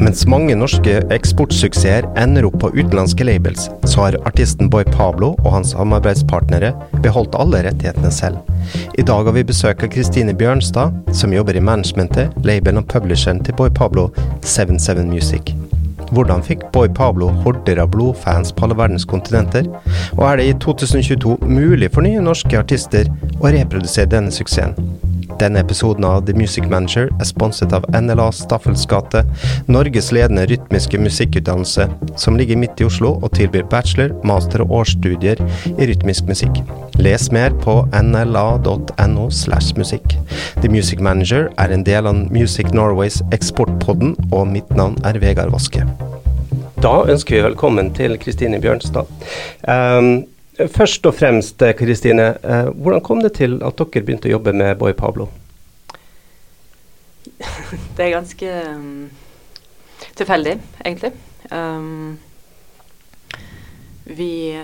Mens mange norske eksportsuksesser ender opp på utenlandske labels, så har artisten Boy Pablo og hans samarbeidspartnere beholdt alle rettighetene selv. I dag har vi besøk av Kristine Bjørnstad, som jobber i managementet, labelen og publisheren til Boy Pablo, 77 Music. Hvordan fikk Boy Pablo horder av blodfans på alle verdens kontinenter? Og er det i 2022 mulig for nye norske artister å reprodusere denne suksessen? Denne episoden av The Music Manager er sponset av NLA Staffels gate, Norges ledende rytmiske musikkutdannelse, som ligger midt i Oslo og tilbyr bachelor, master og årsstudier i rytmisk musikk. Les mer på nla.no slash musikk. The Music Manager er en del av Music Norways eksportpodden, og mitt navn er Vegard Vaske. Da ønsker vi velkommen til Kristine Bjørnstad. Um, Først og fremst, Kristine, uh, hvordan kom det til at dere begynte å jobbe med Boy Pablo? Det er ganske um, tilfeldig, egentlig. Um, vi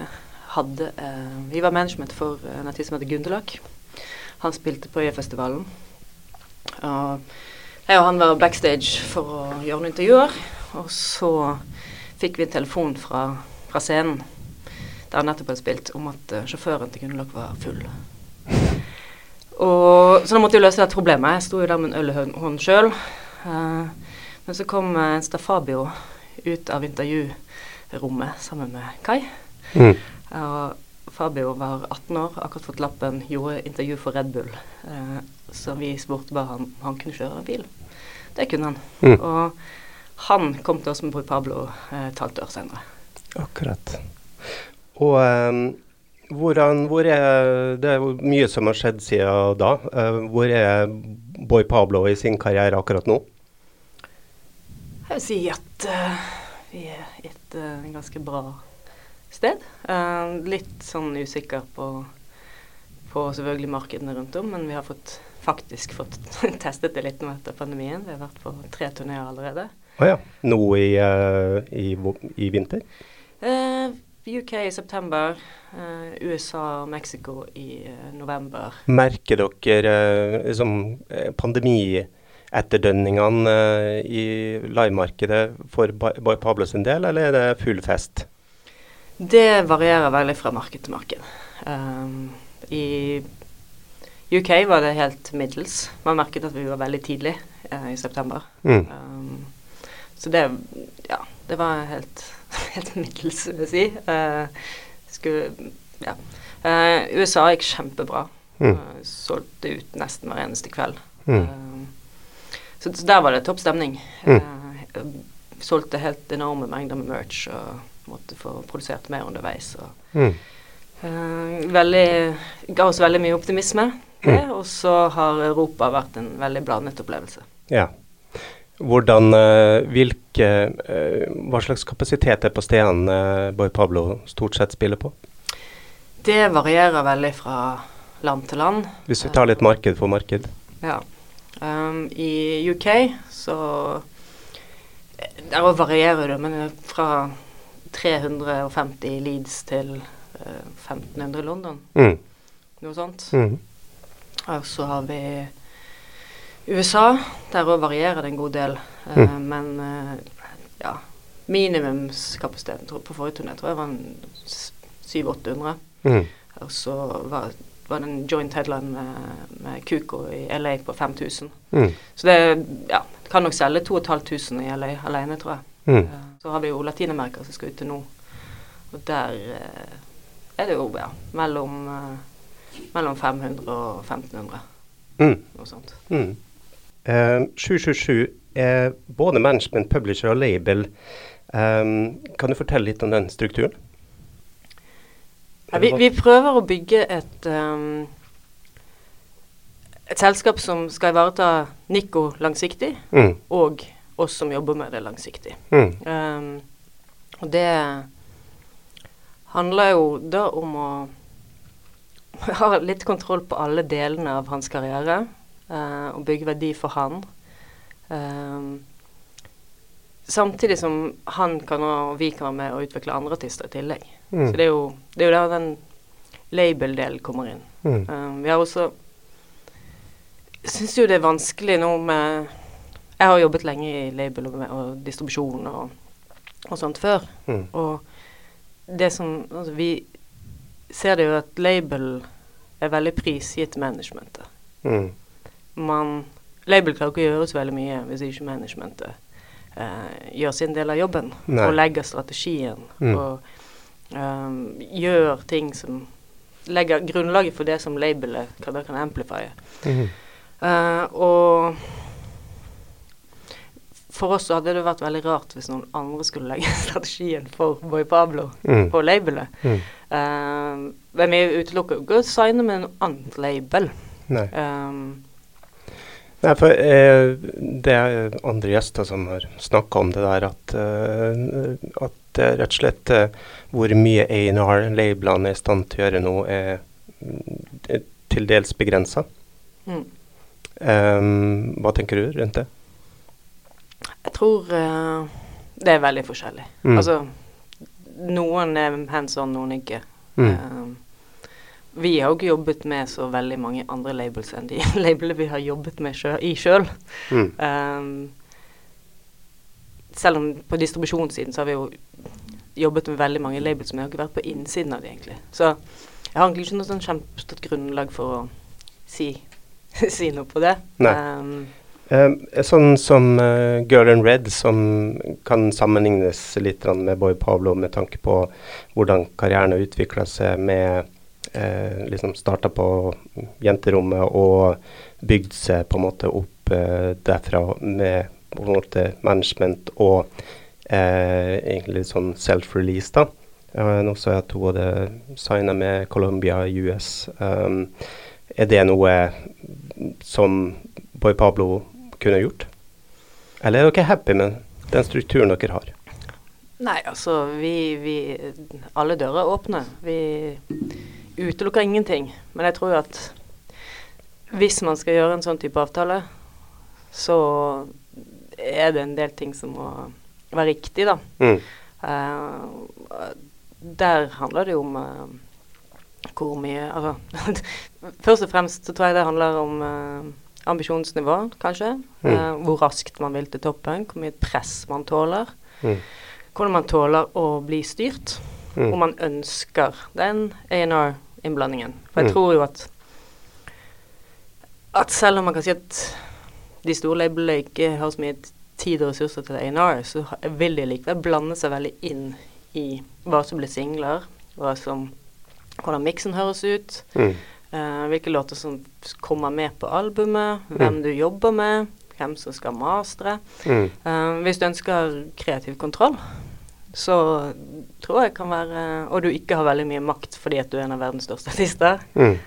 hadde uh, Vi var management for en artist som heter Gunderlach. Han spilte på Øyafestivalen. Og jeg og han var backstage for å gjøre noen intervjuer. Og så fikk vi en telefon fra, fra scenen der han nettopp hadde spilt, om at uh, sjåføren til Gunderlach var full. Og, så da måtte jeg løse det problemet. Jeg sto jo der med en øl i hånden sjøl. Uh, eh, men så kom uh, Fabio ut av intervjurommet sammen med Kai. Mm. Uh, Fabio var 18 år, akkurat fått lappen, gjorde intervju for Red Bull. Så vi spurte bare han han kunne kjøre en bil. Det kunne han. Mm. Og han kom til oss med Bru Pablo et halvt år senere. Akkurat. Og um, hvordan, hvor er Det er mye som har skjedd siden da. Uh, hvor er Boy Pablo i sin karriere akkurat nå? Jeg vil si at uh, vi er et uh, ganske bra sted. litt sånn usikker på, på selvfølgelig markedene rundt om, men vi har fått, faktisk fått testet det litt nå etter pandemien. Vi har vært på tre turneer allerede. Å oh ja. Nå i, i, i vinter? Uh, UK i september, uh, USA og Mexico i uh, november. Merker dere uh, liksom, pandemietterdønningene i livemarkedet for Boy Pablo sin del, eller er det full fest? Det varierer veldig fra marked til marked. Um, I UK var det helt middels. Man merket at vi var veldig tidlig i september. Mm. Så det, ja, det var helt helt middels, vil jeg si. Uh, skulle, ja. Uh, USA gikk kjempebra. Mm. Uh, solgte ut nesten hver eneste kveld. Mm. Så, så, der var det topp stemning. Mm. solgte helt enorme mengder med merch og måtte få produsert mer underveis. Og, mm. veldig, ga oss veldig mye optimisme. Mm. Og så har Europa vært en veldig blandet opplevelse. Ja. Hvordan, eh, hvilke, eh, hva slags kapasitet er på stedene eh, Boy Pablo stort sett spiller på? Det varierer veldig fra land til land. Hvis vi tar litt marked for marked? Ja. Um, I UK så Der òg varierer det, men fra 350 Leeds til uh, 1500 i London. Mm. Noe sånt. Mm. Og så har vi USA, der òg varierer det en god del. Uh, mm. Men uh, ja, minimumskapasiteten på forrige turné tror jeg var 700-800. Mm. Og så var, var, det en joint headline med, med Kuko i LA på 5000. Mm. Så det ja, kan nok selge 2500 i LA alene, tror jeg. Mm. Uh, så har vi jo Latin-Amerika som skal ut til nå. Og der er det jo ja, mellom, mellom 500 og 1500. Mm. Noe sånt. Mm. 777 eh, er både management, publisher og label. Um, kan du fortelle litt om den strukturen? Ja, vi, vi, prøver å bygge et, um, et selskap som skal ivareta Nico langsiktig, mm. og oss som jobber med det langsiktig. Mm. Um, og det handler jo da om å ha litt kontroll på alle delene av hans karriere og bygge verdi for han. Um, samtidig som han kan og vi kan være med og utvikle andre artister i tillegg. Mm. Så det er, jo, det er jo der den label-delen kommer inn. Mm. Um, vi har også Syns jo det er vanskelig nå med Jeg har jobbet lenge i label og, og distribusjon og, og sånt før. Mm. Og det som Altså, vi ser det jo at label er veldig prisgitt managementet. Mm. Man Label klarer ikke å gjøre så veldig mye hvis ikke managementet eh, gjør sin del av jobben. Nei. Og legger strategien. Mm. Og um, gjør ting som Legger grunnlaget for det som labelet kan, da kan amplifye. -hmm. uh, og for oss så hadde det vært veldig rart hvis noen andre skulle legge strategien for Boy Pablo Mm. på labelet. Mm. Uh, men vi utelukker jo ikke å signe med en annet label. Nei. Um, Nei, for eh, det er andre gjester som har snakka om det der, at, eh, at er rett og slett eh, hvor mye A&R-labelene er i stand til å gjøre nå, er mm, til dels begrensa. mm. hva tenker du rundt det? Jeg tror eh, det er veldig forskjellig. Mm. Altså, noen er hands on, noen ikke. Mm. Um, vi har jo ikke jobbet med så veldig mange andre labels enn de labelene vi har jobbet med sjø i sjøl. Mm. Um, selv om på distribusjonssiden så har vi jo jobbet med veldig mange labels, men jeg har ikke vært på innsiden av det, egentlig. Så jeg har egentlig ikke noe sånn kjempestort grunnlag for å si, si noe på det. Nei. Um, Eh, sånn som uh, Girl in Red, som kan sammenlignes litt med Boy Pablo med tanke på hvordan karrieren har utvikla seg med eh, liksom Starta på jenterommet og bygd seg på en måte opp eh, derfra med på en måte management og eh, egentlig litt sånn self-release, da. Eh, nå så jeg at hun hadde signa med Colombia US. Um, er det noe som Boy Pablo kunne gjort? Eller er dere happy med den strukturen dere har? Nei, altså vi, vi Alle dører er åpne. Vi utelukker ingenting. Men jeg tror at hvis man skal gjøre en sånn type avtale, så er det en del ting som må være riktig, da. Mm. Uh, der handler det jo om uh, hvor mye Altså Først og fremst så tror jeg det handler om uh, ambisjonsnivå, kanskje. Mm. Hvor raskt man vil til toppen, hvor mye press man tåler. Mm. Hvordan man tåler å bli styrt. Mm. Om man ønsker den A&R-innblandingen. For jeg Mm. tror jo at at selv om man kan si at de store labelene ikke har så mye tid og ressurser til A&R, så vil de likevel blande seg veldig inn i hva som blir singler, hva som, hvordan miksen høres ut, Mm. uh, hvilke låter som kommer med på albumet, hvem Mm. du jobber med, hvem som skal mastre. Mm. Uh, hvis du ønsker kreativ kontroll, så tror jeg kan være Og du ikke har veldig mye makt fordi at du er en av verdens største artister, Mm.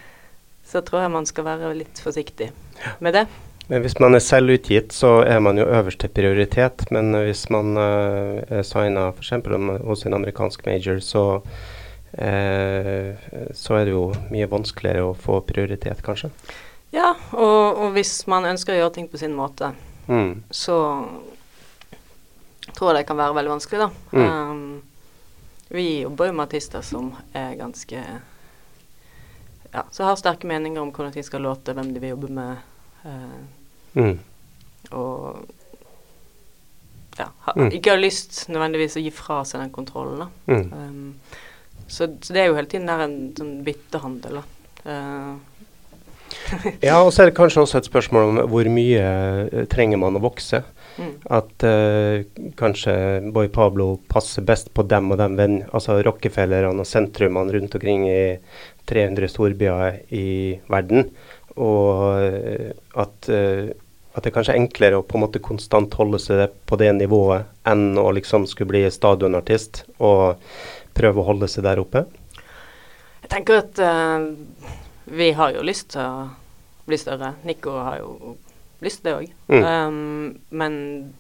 så tror jeg man skal være litt forsiktig med det. Men hvis man er selvutgitt, så er man jo øverste prioritet. Men eh, hvis man uh, er signa f.eks. hos en amerikansk major, så, uh, så er det jo mye vanskeligere å få prioritet, kanskje. Ja, og, og hvis man ønsker å gjøre ting på sin måte, Mm. så tror jeg det kan være veldig vanskelig, da. Mm. Um, vi jobber jo med artister som er ganske Ja, som har sterke meninger om hvordan de skal låte, hvem de vil jobbe med. eh, Mm. og ja, ha, Mm. ikke har lyst nødvendigvis å gi fra seg den kontrollen. Da. Mm. Um, så, så det er jo hele tiden der en sånn byttehandel. Da. Uh, Ja, og så er det kanskje også et spørsmål om hvor mye eh, trenger man å vokse. At uh, kanskje Boy Pablo passer best på dem og dem altså Rockefellerne og sentrumene rundt omkring i 300 storbyer i verden. Og eh, at, uh, at det er enklere å på en måte konstant holde seg på det nivået enn å liksom skulle bli stadionartist og prøve å holde seg der oppe. jeg tenker at uh, vi har jo lyst til å bli større. Nico har jo lyst til det òg. Mm. Um, men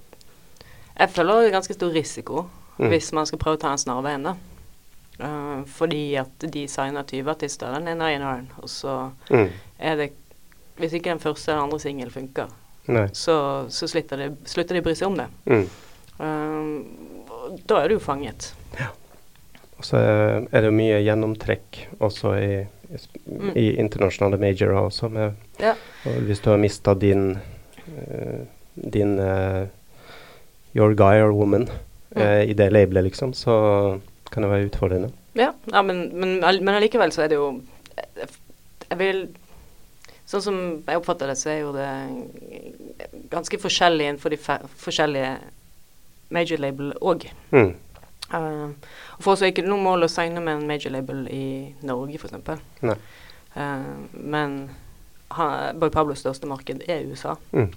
jeg føler det er ganske stor risiko Mm. hvis man skal prøve å ta en snarvei ennå. Uh, fordi at de signer 20 artister, den ene A&R-en, og så Mm. er det Hvis ikke den første eller andre singel funker, så, så slutter, de, slutter de å bry seg om det. Mm. Uh, da er du jo fanget. Og så er det mye gjennomtrekk også i, Mm. i internasjonale majorer også. Med, Ja. og hvis du har mista din, uh, din uh, your guy or woman uh, i det labelet, liksom, så kan det være utfordrende. Ja, ja men, men, men allikevel så er det jo Jeg vil Sånn som jeg oppfatter det, så er jo det ganske forskjellig innenfor de forskjellige major label òg. Mm. Uh, for oss er det ikke noe mål å signe med en major label i Norge, f.eks. Uh, men Boy Pablos største marked er USA. Mm.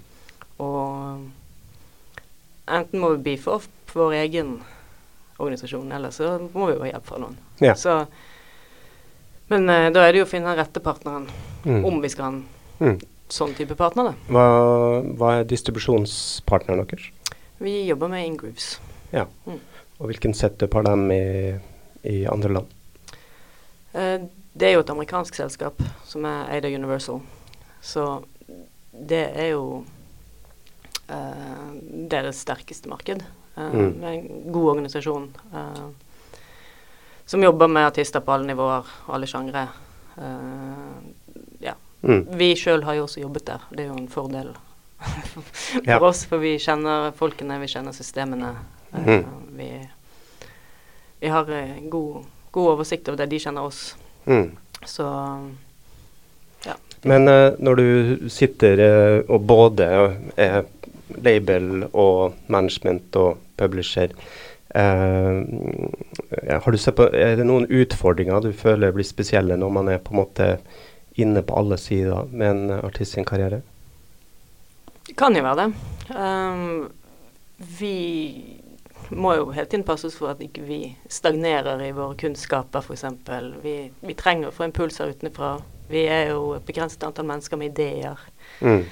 Og enten må vi beefe opp vår egen organisasjon, eller så må vi jo ha hjelp fra noen. Ja. Så, men uh, da er det jo å finne den rette partneren, mm. om vi skal ha en mm. sånn type partner. Hva, hva, er distribusjonspartneren deres? Vi jobber med Ingrooves. Ja. Mm. Og hvilken setup har de i, i andre land? Eh, det er jo et amerikansk selskap som er eid av Universal. Så det er jo uh, deres sterkeste marked. Uh, mm. En god organisasjon uh, som jobber med artister på alle nivåer, alle sjangre. ja. Mm. Vi sjøl har jo også jobbet der. Det er jo en fordel for ja. oss, for vi kjenner folkene, vi kjenner systemene. Mm. Vi, vi, har god, god oversikt over det. De kjenner oss. Mm. Så ja. Men uh, når du sitter uh, og både er label og management og publisher, uh, har du sett på, er det noen utfordringer du føler blir spesielle når man er på en måte inne på alle sider med en artist sin karriere? Det kan jo være det. Um, vi må jo hele tiden passe oss for at ikke vi stagnerer i våre kunnskaper, f.eks. Vi, vi trenger å få impulser utenfra. Vi er jo et begrenset antall mennesker med ideer. Mm.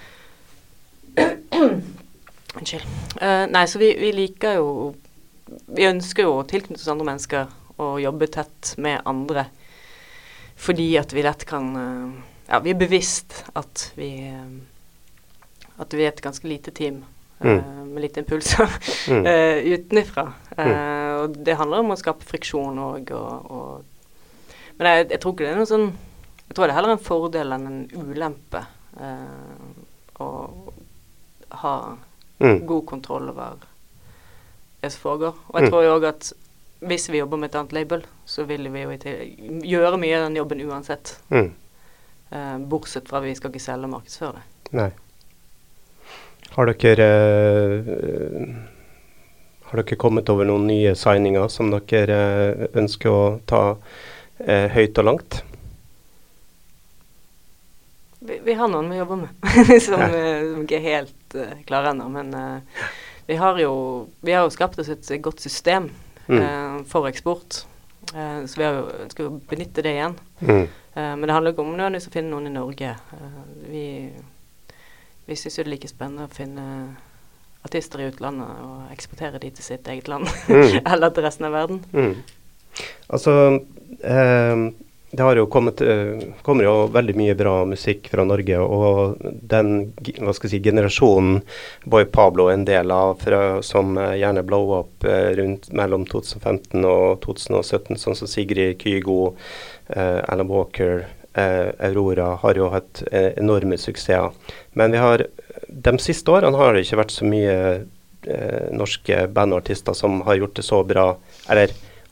Unnskyld. Uh, nei, så vi, vi, liker jo Vi ønsker jo å tilknytte oss andre mennesker og jobbe tett med andre. Fordi at vi lett kan uh, Ja, vi er bevisst at vi uh, At vi er et ganske lite team mm. med litt impulser mm. utenfra. Uh, og det handler om å skape friksjon òg, og, og, Men jeg, jeg, tror ikke det er noe sånn Jeg tror det er heller en fordel enn en ulempe å ha mm. god kontroll over det som foregår. Og jeg mm. tror jo òg at hvis vi jobber med et annet label, så vil vi jo gjøre mye av den jobben uansett. Mm. bortsett fra at vi skal ikke selge og markedsføre det. Nei. Har dere, uh, har dere kommet over noen nye signinger som dere uh, ønsker å ta uh, høyt og langt? Vi, vi, har noen vi jobber med, som, som, ikke er helt klare ennå. Men vi har, jo, vi, har jo, skapt oss et godt system mm. for eksport. så vi jo skal jo benytte det igjen. Mm. men det handler ikke om nødvendigvis å finne noen i Norge. vi vi syns jo det er like spennende å finne artister i utlandet og eksportere de til sitt eget land, mm. eller til resten av verden. Mm. Altså, eh, det har jo kommet eh, kommer jo veldig mye bra musikk fra Norge, og den hva skal jeg si, generasjonen Boy Pablo er en del av, fra, som eh, gjerne blow up eh, rundt mellom 2015 og 2017, sånn som Sigrid Kygo, eh, Alan Walker, eh, Aurora har jo hatt eh, enorme suksesser. Men vi har, de siste årene har det ikke vært så mye norske bandartister som har gjort det så bra, eller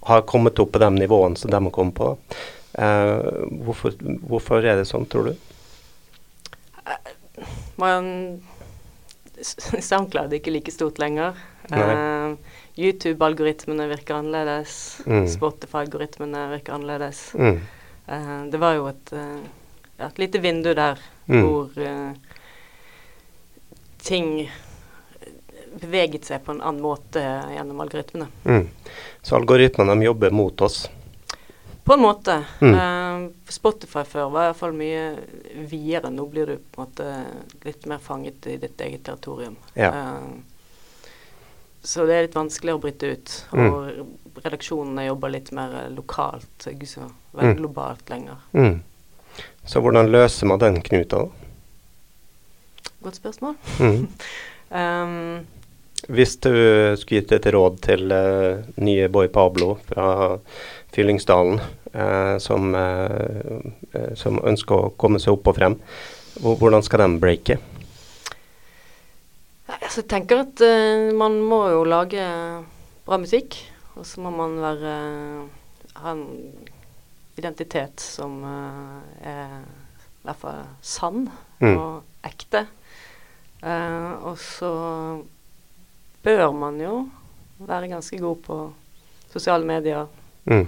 har kommet opp på de nivåene som de har kommet på. Hvorfor, hvorfor, er det sånn, tror du? Man SoundCloud er ikke like stort lenger. Uh, YouTube-algoritmene virker annerledes. Mm. Spotify-algoritmene virker annerledes. Mm. Uh, det var jo et, uh, et lite vindu der mm. hvor ting beveget seg på en annen måte gjennom algoritmene. Mm. Så algoritmene de jobber mot oss? På en måte. Mm. Spotify før var iallfall mye videre. Nå blir du på en måte litt mer fanget i ditt eget territorium. Ja. så det er litt vanskelig å bryte ut. Mm. Og redaksjonene jobber litt mer lokalt. Ikke så veldig mm. globalt lenger. Mm. Så hvordan løser man den knuta, Godt spørsmål. Mm. um, Hvis du skulle gitt et råd til uh, nye Boy Pablo fra Fyllingsdalen, uh, som, uh, som, ønsker å komme seg opp og frem, hvordan skal de breake? Jeg tenker at man må jo lage bra musikk. Og så må man være ha en identitet som er i hvert fall sann Mm. og ekte. Uh, og så bør man jo være ganske god på sosiale medier. Mm.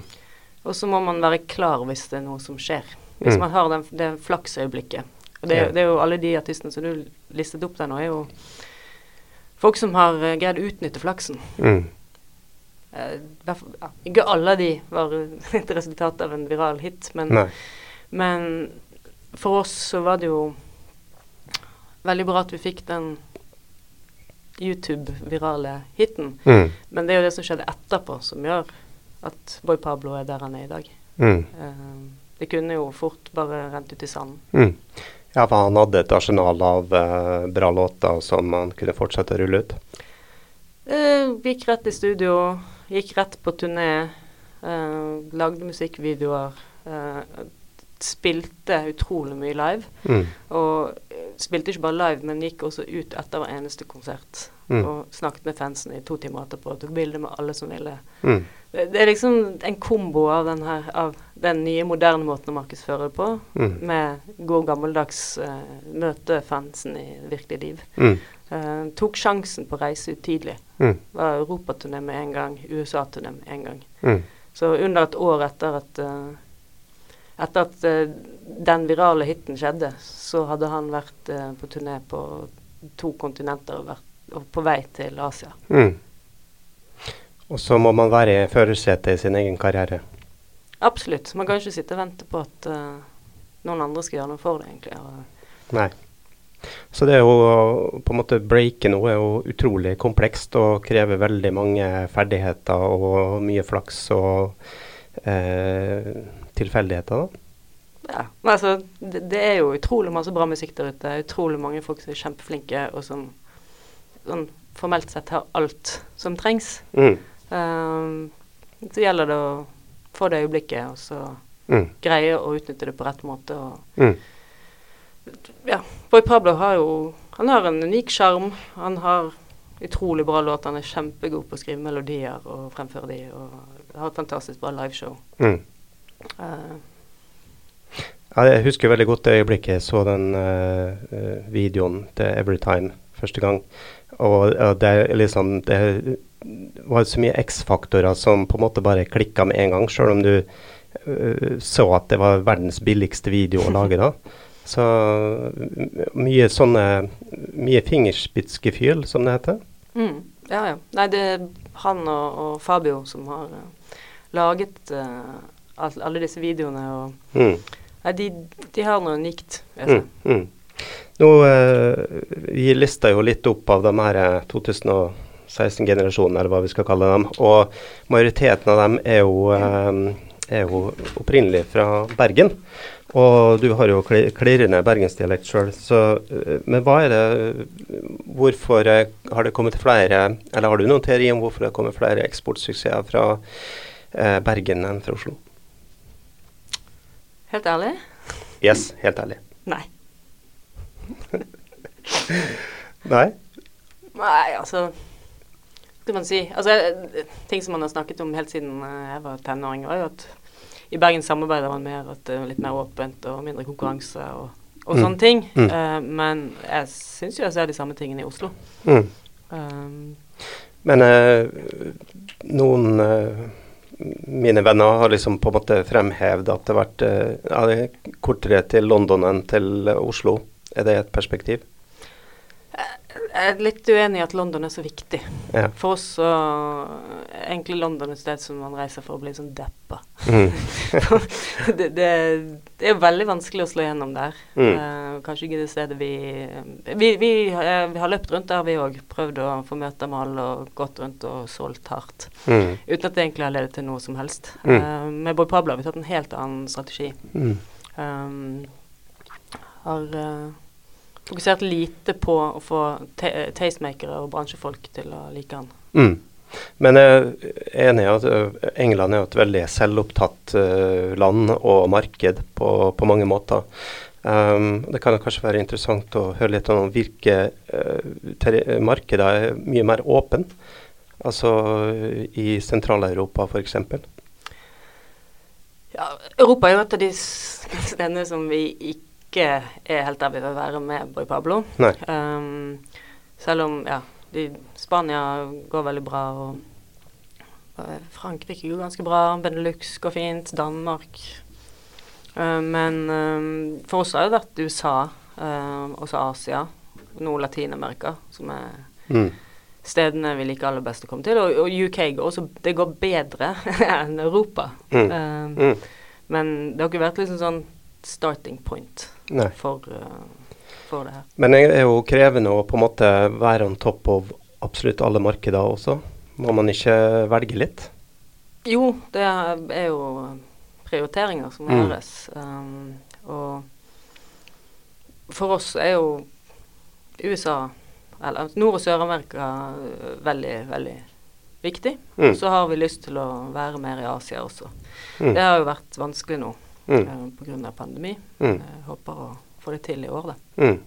Og så må man være klar hvis det er noe som skjer. Hvis Mm. man har den, det flaksøyeblikket. Og det, det er jo alle de artistene som du listet opp der nå, er jo folk som har eh, greid å utnytte flaksen. Mm. Uh, ikke alle de var et resultat av en viral hit, men, men for oss så var det jo veldig bra at vi fikk den YouTube-virale hiten. Mm. Men det er jo det som skjedde etterpå, som gjør at Boy Pablo er der han er i dag. Mm. Uh, det kunne jo fort bare rent ut i sanden. Mm. Ja, for han hadde et arsenal av uh, bra låter som han kunne fortsette å rulle ut. Uh, gikk rett i studio, gikk rett på turné, Uh, lagde musikkvideoer. Uh, spilte utrolig mye live. Mm. Og eh, spilte ikke bare live, men gikk også ut etter hver eneste konsert. Mm. Og snakket med fansen i to timer etterpå. Tok bilde med alle som ville. Mm. Det, er liksom en kombo av den, her, av den nye, moderne måten å markedsføre det på, Mm. med god gammeldags uh, møte fansen i virkelig liv. Mm. Uh, tok sjansen på å reise ut tidlig. Mm. Var europaturné med en gang, USA-turné med en gang. Mm. Så under et år etter at uh, etter at uh, den virale hiten skjedde, så hadde han vært uh, på turné på to kontinenter og, vært, og på vei til Asia. Mm. Og så må man være førersetet i sin egen karriere. Absolutt. Man kan ikke sitte og vente på at uh, noen andre skal gjøre noe for det, egentlig. Nei. Så det å på en måte breake noe er jo utrolig komplekst og krever veldig mange ferdigheter og mye flaks og eh, tilfeldigheter. da. ja. Men altså, det, det er jo utrolig masse bra musikk der ute. Utrolig mange folk som er kjempeflinke, og som sånn formelt sett har alt som trengs. Mm. Um, så gjelder det å få det øyeblikket, og så Mm. greie å utnytte det på rett måte. Og, Mm. ja, Boy Pablo har jo Han har en unik sjarm. Han har utrolig bra låter. Han er kjempegod på å skrive melodier og fremføre de, og har et fantastisk bra liveshow. Mm. Uh, jeg husker veldig godt det øyeblikket jeg så den eh, videoen til Everytime første gang. Og og det liksom Det var så mye X-faktorer som på en måte bare klikka med en gang, sjøl om du uh, så at det var verdens billigste video å lage da. Så mye sånne Mye fingerspitzgefühl, som det heter. mm, ja, ja. Nei, det er han og, og Fabio som har uh, laget uh, alle disse videoene, og Mm. Nei, de, de har noe unikt seg. Mm, mm. Nå, eh, Vi lista jo litt opp av de her eh, 2016-generasjonene, eller hva vi skal kalle dem. Og majoriteten av dem er jo, eh, er jo opprinnelig fra Bergen. Og du har jo kli- klirrende bergensdialekt sjøl, men hva er det Hvorfor eh, har det kommet flere Eller har du noen teori om hvorfor det har kommet flere eksportsuksesser fra eh, Bergen enn fra Oslo? Helt ærlig? Yes, helt ærlig. Nei. Nei? Nei, altså Hva skal man si? Altså, ting som man har snakket om helt siden eh, jeg var tenåring, var jo at i Bergen samarbeider man mer, at det er litt mer åpent og mindre konkurranse og, og Mm. sånne ting. Mm. Uh, men jeg syns jo jeg ser de samme tingene i Oslo. Mm. Um, Men uh, noen uh, mine venner har liksom på en måte fremhevd at det har vært kortere til London enn til Oslo. Er det et perspektiv? Jeg er litt uenig i at London er så viktig. Ja. For oss så er egentlig London et sted som man reiser for å bli sånn deppa. Mm. det, det, det er veldig vanskelig å slå gjennom der. Mm. Uh, kanskje ikke det stedet vi Vi, vi, uh, vi har løpt rundt der, vi òg. Prøvd å få møter med alle og gått rundt og solgt hardt. Mm. Uten at det egentlig har ledet til noe som helst. Eh, med Boy Pablo har vi tatt en helt annen strategi. Mm. Um, har fokusert lite på å få tastemakere og bransjefolk til å like han. Mm. Men jeg er enig i at England er et veldig selvopptatt land og marked på, på mange måter. Um, det kan kanskje være interessant å høre litt om hvilke uh, markeder er mye mer åpne, altså i Sentral-Europa f.eks. Ja, Europa er jo et av de stedene som vi ikke er helt der vi vil være med Boy Pablo. Um, selv om ja, de, Spania går veldig bra, og uh, Frankrike går ganske bra. Benelux går fint. Danmark. Uh, men um, for oss har det vært USA, uh, også Asia, noe Latin-Amerika, som er mm stedene vi liker aller best å komme til. Og, og UK går også Det går bedre enn Europa. Mm. Um, mm. Men det har ikke vært liksom sånn starting point for, uh, for, det her. Men det er jo krevende å på en måte være on top av absolutt alle markeder også. Må man ikke velge litt? Jo, det er jo prioriteringer som mm. gjøres. Um, og for oss er jo USA eller Nord- og Sør-Amerika eh, veldig, veldig viktig. Mm. Så har vi lyst til å være mer i Asia også. Mm. Det har jo vært vanskelig nå mm. uh, pga. pandemi. Mm. Jeg håper å få det til i år, da. Mm.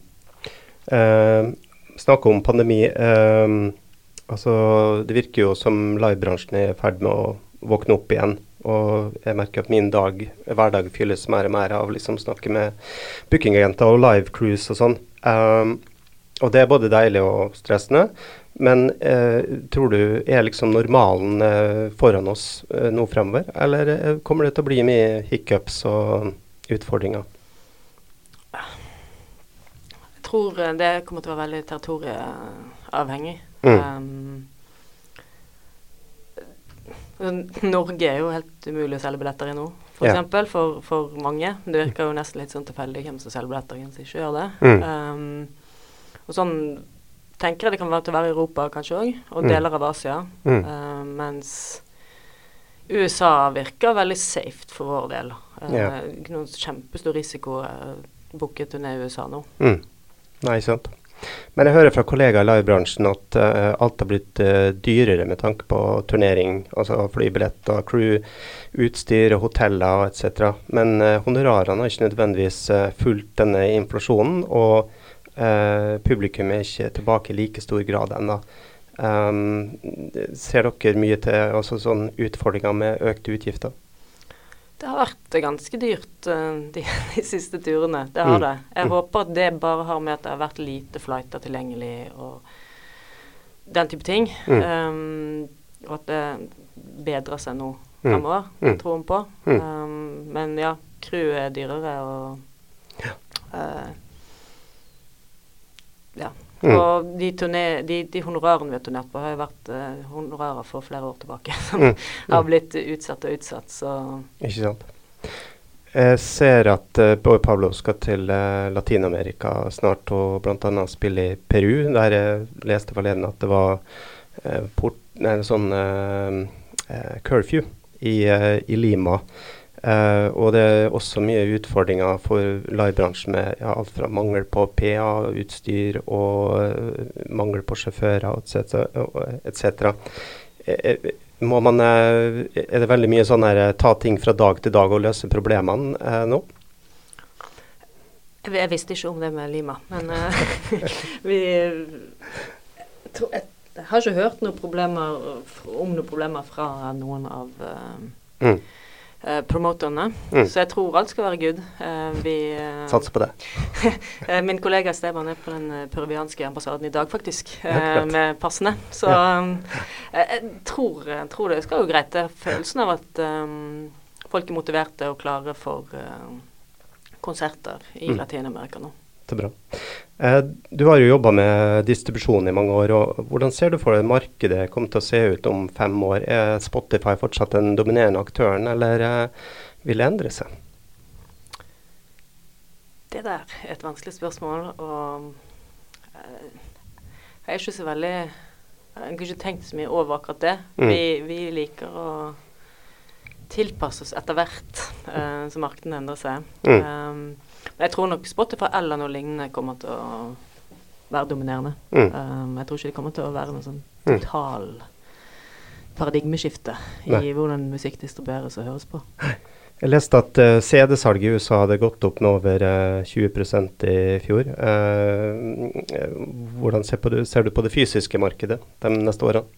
Eh, Snakk om pandemi. Eh, altså, det virker jo som livebransjen er i ferd med å våkne opp igjen. Og jeg merker at min dag, hverdag fylles mer og mer av liksom snakke med bookingagenter og live cruise og sånn. Um, og det er både deilig og stressende. Men eh, tror du er liksom normalen eh, foran oss eh, nå fremover, eller eh, kommer det til å bli mye hiccups og utfordringer? Jeg tror eh, det kommer til å være veldig territorieavhengig. Mm. Um, Norge er jo helt umulig å selge billetter i nå, For, ja. Eksempel, for, for mange. Det virker jo nesten litt sånn tilfeldig hvem som selger billetter, hvem som ikke gjør det. Mm. Um, og sånn tenker jeg det kan være til å være i Europa kanskje òg, og mm. deler av Asia. Mm. Uh, mens USA virker veldig safe for vår del. Uh, yeah. Ikke noen kjempestor risiko uh, booke turné i USA nå. Mm. Nei, sant. Men jeg hører fra kollegaer i livebransjen at uh, alt har blitt uh, dyrere med tanke på turnering, altså flybilletter, crew, utstyr, hoteller etc. Men uh, honorarene har ikke nødvendigvis fulgt denne inflasjonen. og Uh, publikum er ikke tilbake i like stor grad ennå. Um, ser dere mye til også sånn utfordringer med økte utgifter? Det har vært ganske dyrt uh, de, de, siste turene. Det har mm. det. Jeg mm. håper at det bare har med at det har vært lite flighter tilgjengelig og den type ting. Mm. Um, og at det bedrer seg nå mm. fremover, mm. troen på. Um, men ja, crew er dyrere og ja. Uh, ja. Mm. Og de, turné, de, de, honorarene vi har turnert på, har jo vært uh, honorarer for flere år tilbake. Som mm. har blitt utsatt og utsatt, så Ikke sant. Jeg ser at uh, Boy Pablo skal til uh, Latin-Amerika snart og bl.a. spille i Peru. Der jeg leste forleden at det var uh, port, nei, sånn curfew i, i Lima. Uh, og det er også mye utfordringer for livebransjen med ja, alt fra mangel på PA-utstyr og uh, mangel på sjåfører etc. Et må man, er det veldig mye sånn her ta ting fra dag til dag og løse problemene nå? Jeg, visste ikke om det med Lima, men vi jeg, jeg, har ikke hørt noen problemer, om noen problemer fra noen av mm uh, promoterne. Mm. Så jeg tror alt skal være good. Uh, vi uh, Satser på det. min kollega Steban er på den peruvianske ambassaden i dag, faktisk, med passene. Så ja. um, jeg, tror, jeg, tror, det skal jo greit. Det er følelsen av at um, folk er motiverte og klare for konserter i mm. Latin-Amerika nå. Det er bra. Eh, du har jo jobba med distribusjon i mange år. og Hvordan ser du for deg markedet kommer til å se ut om fem år? Er Spotify fortsatt den dominerende aktøren, eller eh, vil det endre seg? Det der er et vanskelig spørsmål. og eh, Jeg er ikke så veldig Jeg har ikke tenkt så mye over akkurat det. Mm. Vi, vi, liker å tilpasse oss etter hvert som markedene endrer seg. Mm. Um, men jeg tror nok Spotify eller noe lignende kommer til å være dominerende. Mm. Um, jeg tror ikke det kommer til å være noe sånn mm. total paradigmeskifte i Nei. hvordan musikk distribueres og høres på. Jeg leste at uh, CD-salget i USA hadde gått opp nå over uh, 20% i fjor. Uh, hvordan ser, du, ser, du på det fysiske markedet de neste årene?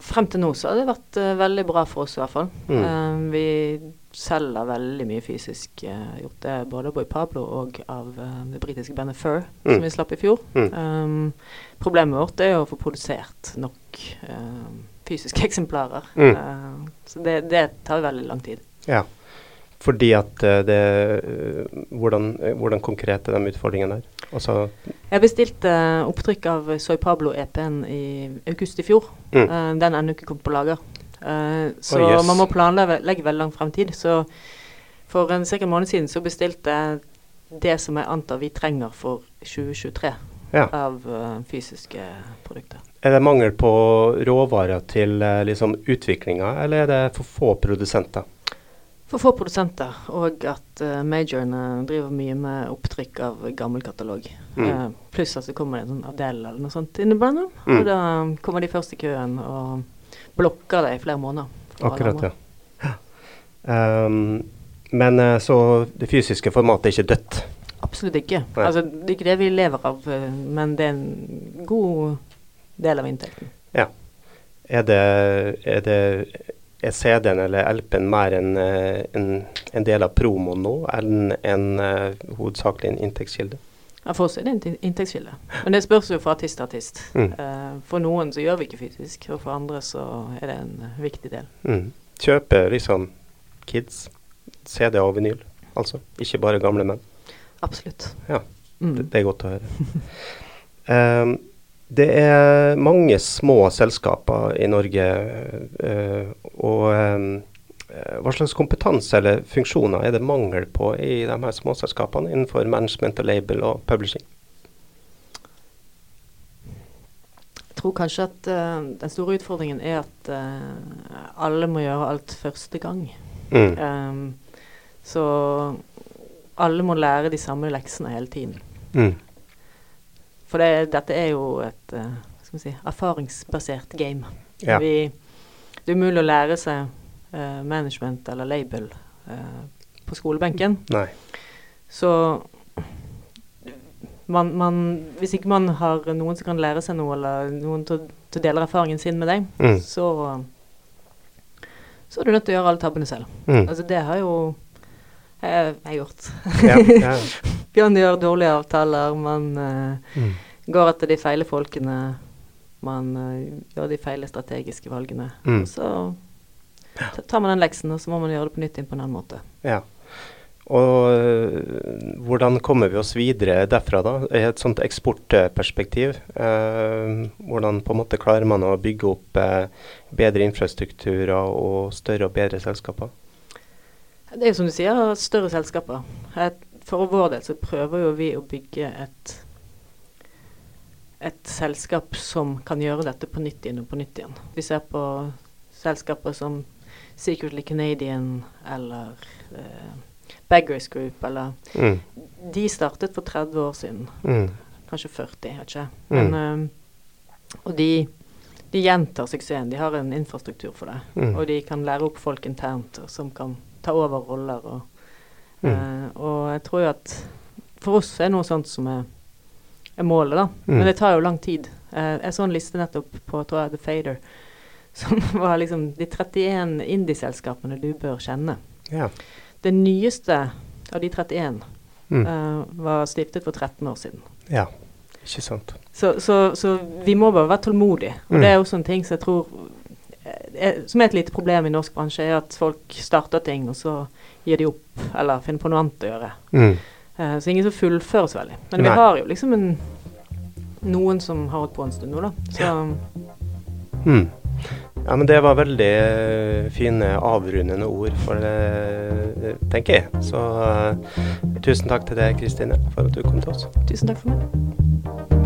Frem til nå så har det vært veldig bra for oss i hvert fall. Mm. Uh, vi selger veldig mye fysisk. Uh, gjort det både Boy Pablo og av det britiske bandet Fur, mm. som vi slapp i fjor. Mm. Um, problemet vårt er å få produsert nok fysiske eksemplarer. Mm. så det, det, tar veldig lang tid. Ja, fordi at det hvordan, hvordan konkret er de utfordringene der? Altså jeg bestilte opptrykk av Soy Pablo-EP-en i august i fjor. Mm. Uh, den er ennå ikke kommet på lager. Uh, så oh, yes. man må planlegge veldig lang fremtid. Så for en sikker måned siden så bestilte jeg det som jeg antar vi trenger for 2023 ja. av uh, fysiske produkter. Er det mangel på råvarer til liksom, utviklinga, eller er det for få produsenter? for få produsenter, og at uh, majorene driver mye med opptrykk av gammel katalog. Mm. Uh, pluss at det kommer en sånn Adele eller noe sånt innimellom, Mm. Og da kommer de først i køen og blokker det i flere måneder. Akkurat, ja. Um, men uh, så det fysiske formatet er ikke dødt? Absolutt ikke. Altså, det er ikke det vi lever av, men det er en god del av inntekten. Ja. Er det, er det er CD-en eller LP-en mer en, eh, en, en, del av promoen nå enn en, en, hovedsakelig en inntektskilde? Ja, For oss er det en inntektskilde. Men det spørs jo fra artist til artist. Mm. Uh, for noen så gjør vi ikke fysisk, og for andre så er det en uh, viktig del. Mm. Kjøper liksom kids CD og vinyl, altså? Ikke bare gamle menn? Absolutt. Ja, mm. det, det, er godt å høre. um, Det er mange små selskaper i Norge. uh, og eh, hva slags kompetanse eller funksjoner er det mangel på i de her småselskapene innenfor management og label og publishing? Jeg tror kanskje at uh, den store utfordringen er at uh, alle må gjøre alt første gang. Mm. Um, så alle må lære de samme leksene hele tiden. Mm. For det, dette er jo et uh, si, erfaringsbasert game. Ja. Vi, det er umulig å lære seg uh, management eller label uh, på skolebenken. Nei. Så man, man, hvis ikke man har noen som kan lære seg noe, eller noen til å dele erfaringen sin med deg, mm. så, så er du nødt til å gjøre alle tabbene selv. Mm. Altså det har jo jeg, jeg gjort. Ja, ja. Bjørn gjør dårlige avtaler, man uh, mm. går etter de feile folkene. Man uh, gjør de feile strategiske valgene. Mm. Og så tar man den leksen, og så må man gjøre det på nytt inn på en annen måte. Ja. Og uh, hvordan kommer vi oss videre derfra, da? I et sånt eksportperspektiv. Eh, hvordan på en måte klarer man å bygge opp eh, bedre infrastrukturer og større og bedre selskaper? Det er jo som du sier, større selskaper. For vår del så prøver jo vi å bygge et et selskap som kan gjøre dette på nytt igjen og på nytt igjen. Vi ser på selskaper som Secretly Canadian eller uh, Beggars Group eller mm. De startet for 30 år siden. Mm. Kanskje 40, vet ikke. Men, mm. og de, de, gjentar suksessen. De har en infrastruktur for det. Mm. Og de kan lære opp folk internt som kan ta over roller. Og, mm. uh, og jeg tror jo at for oss er noe sånt som er, er målet, da. Mm. Men det tar jo lang tid. Uh, jeg så en liste nettopp på tror jeg, The Fader, som var liksom de 31 indieselskapene du bør kjenne. Ja. Det nyeste av de 31 mm. uh, var stiftet for 13 år siden. Ja, ikke sant. Så, så, så vi må bare være tålmodige. Og mm. det er også en ting som jeg tror er, som er et lite problem i norsk bransje, er at folk starter ting, og så gir de opp, eller finner på noe annet å gjøre. Mm. Uh, så ingen som fullfører så veldig. Men Nei. vi har jo liksom en, noen som har holdt på en stund nå, da. Så ja. Mm. Ja, men det var veldig uh, fine avrundende ord for det, uh, tenker jeg. Så tusen takk til deg, Kristine, for at du kom til oss. Tusen takk for meg.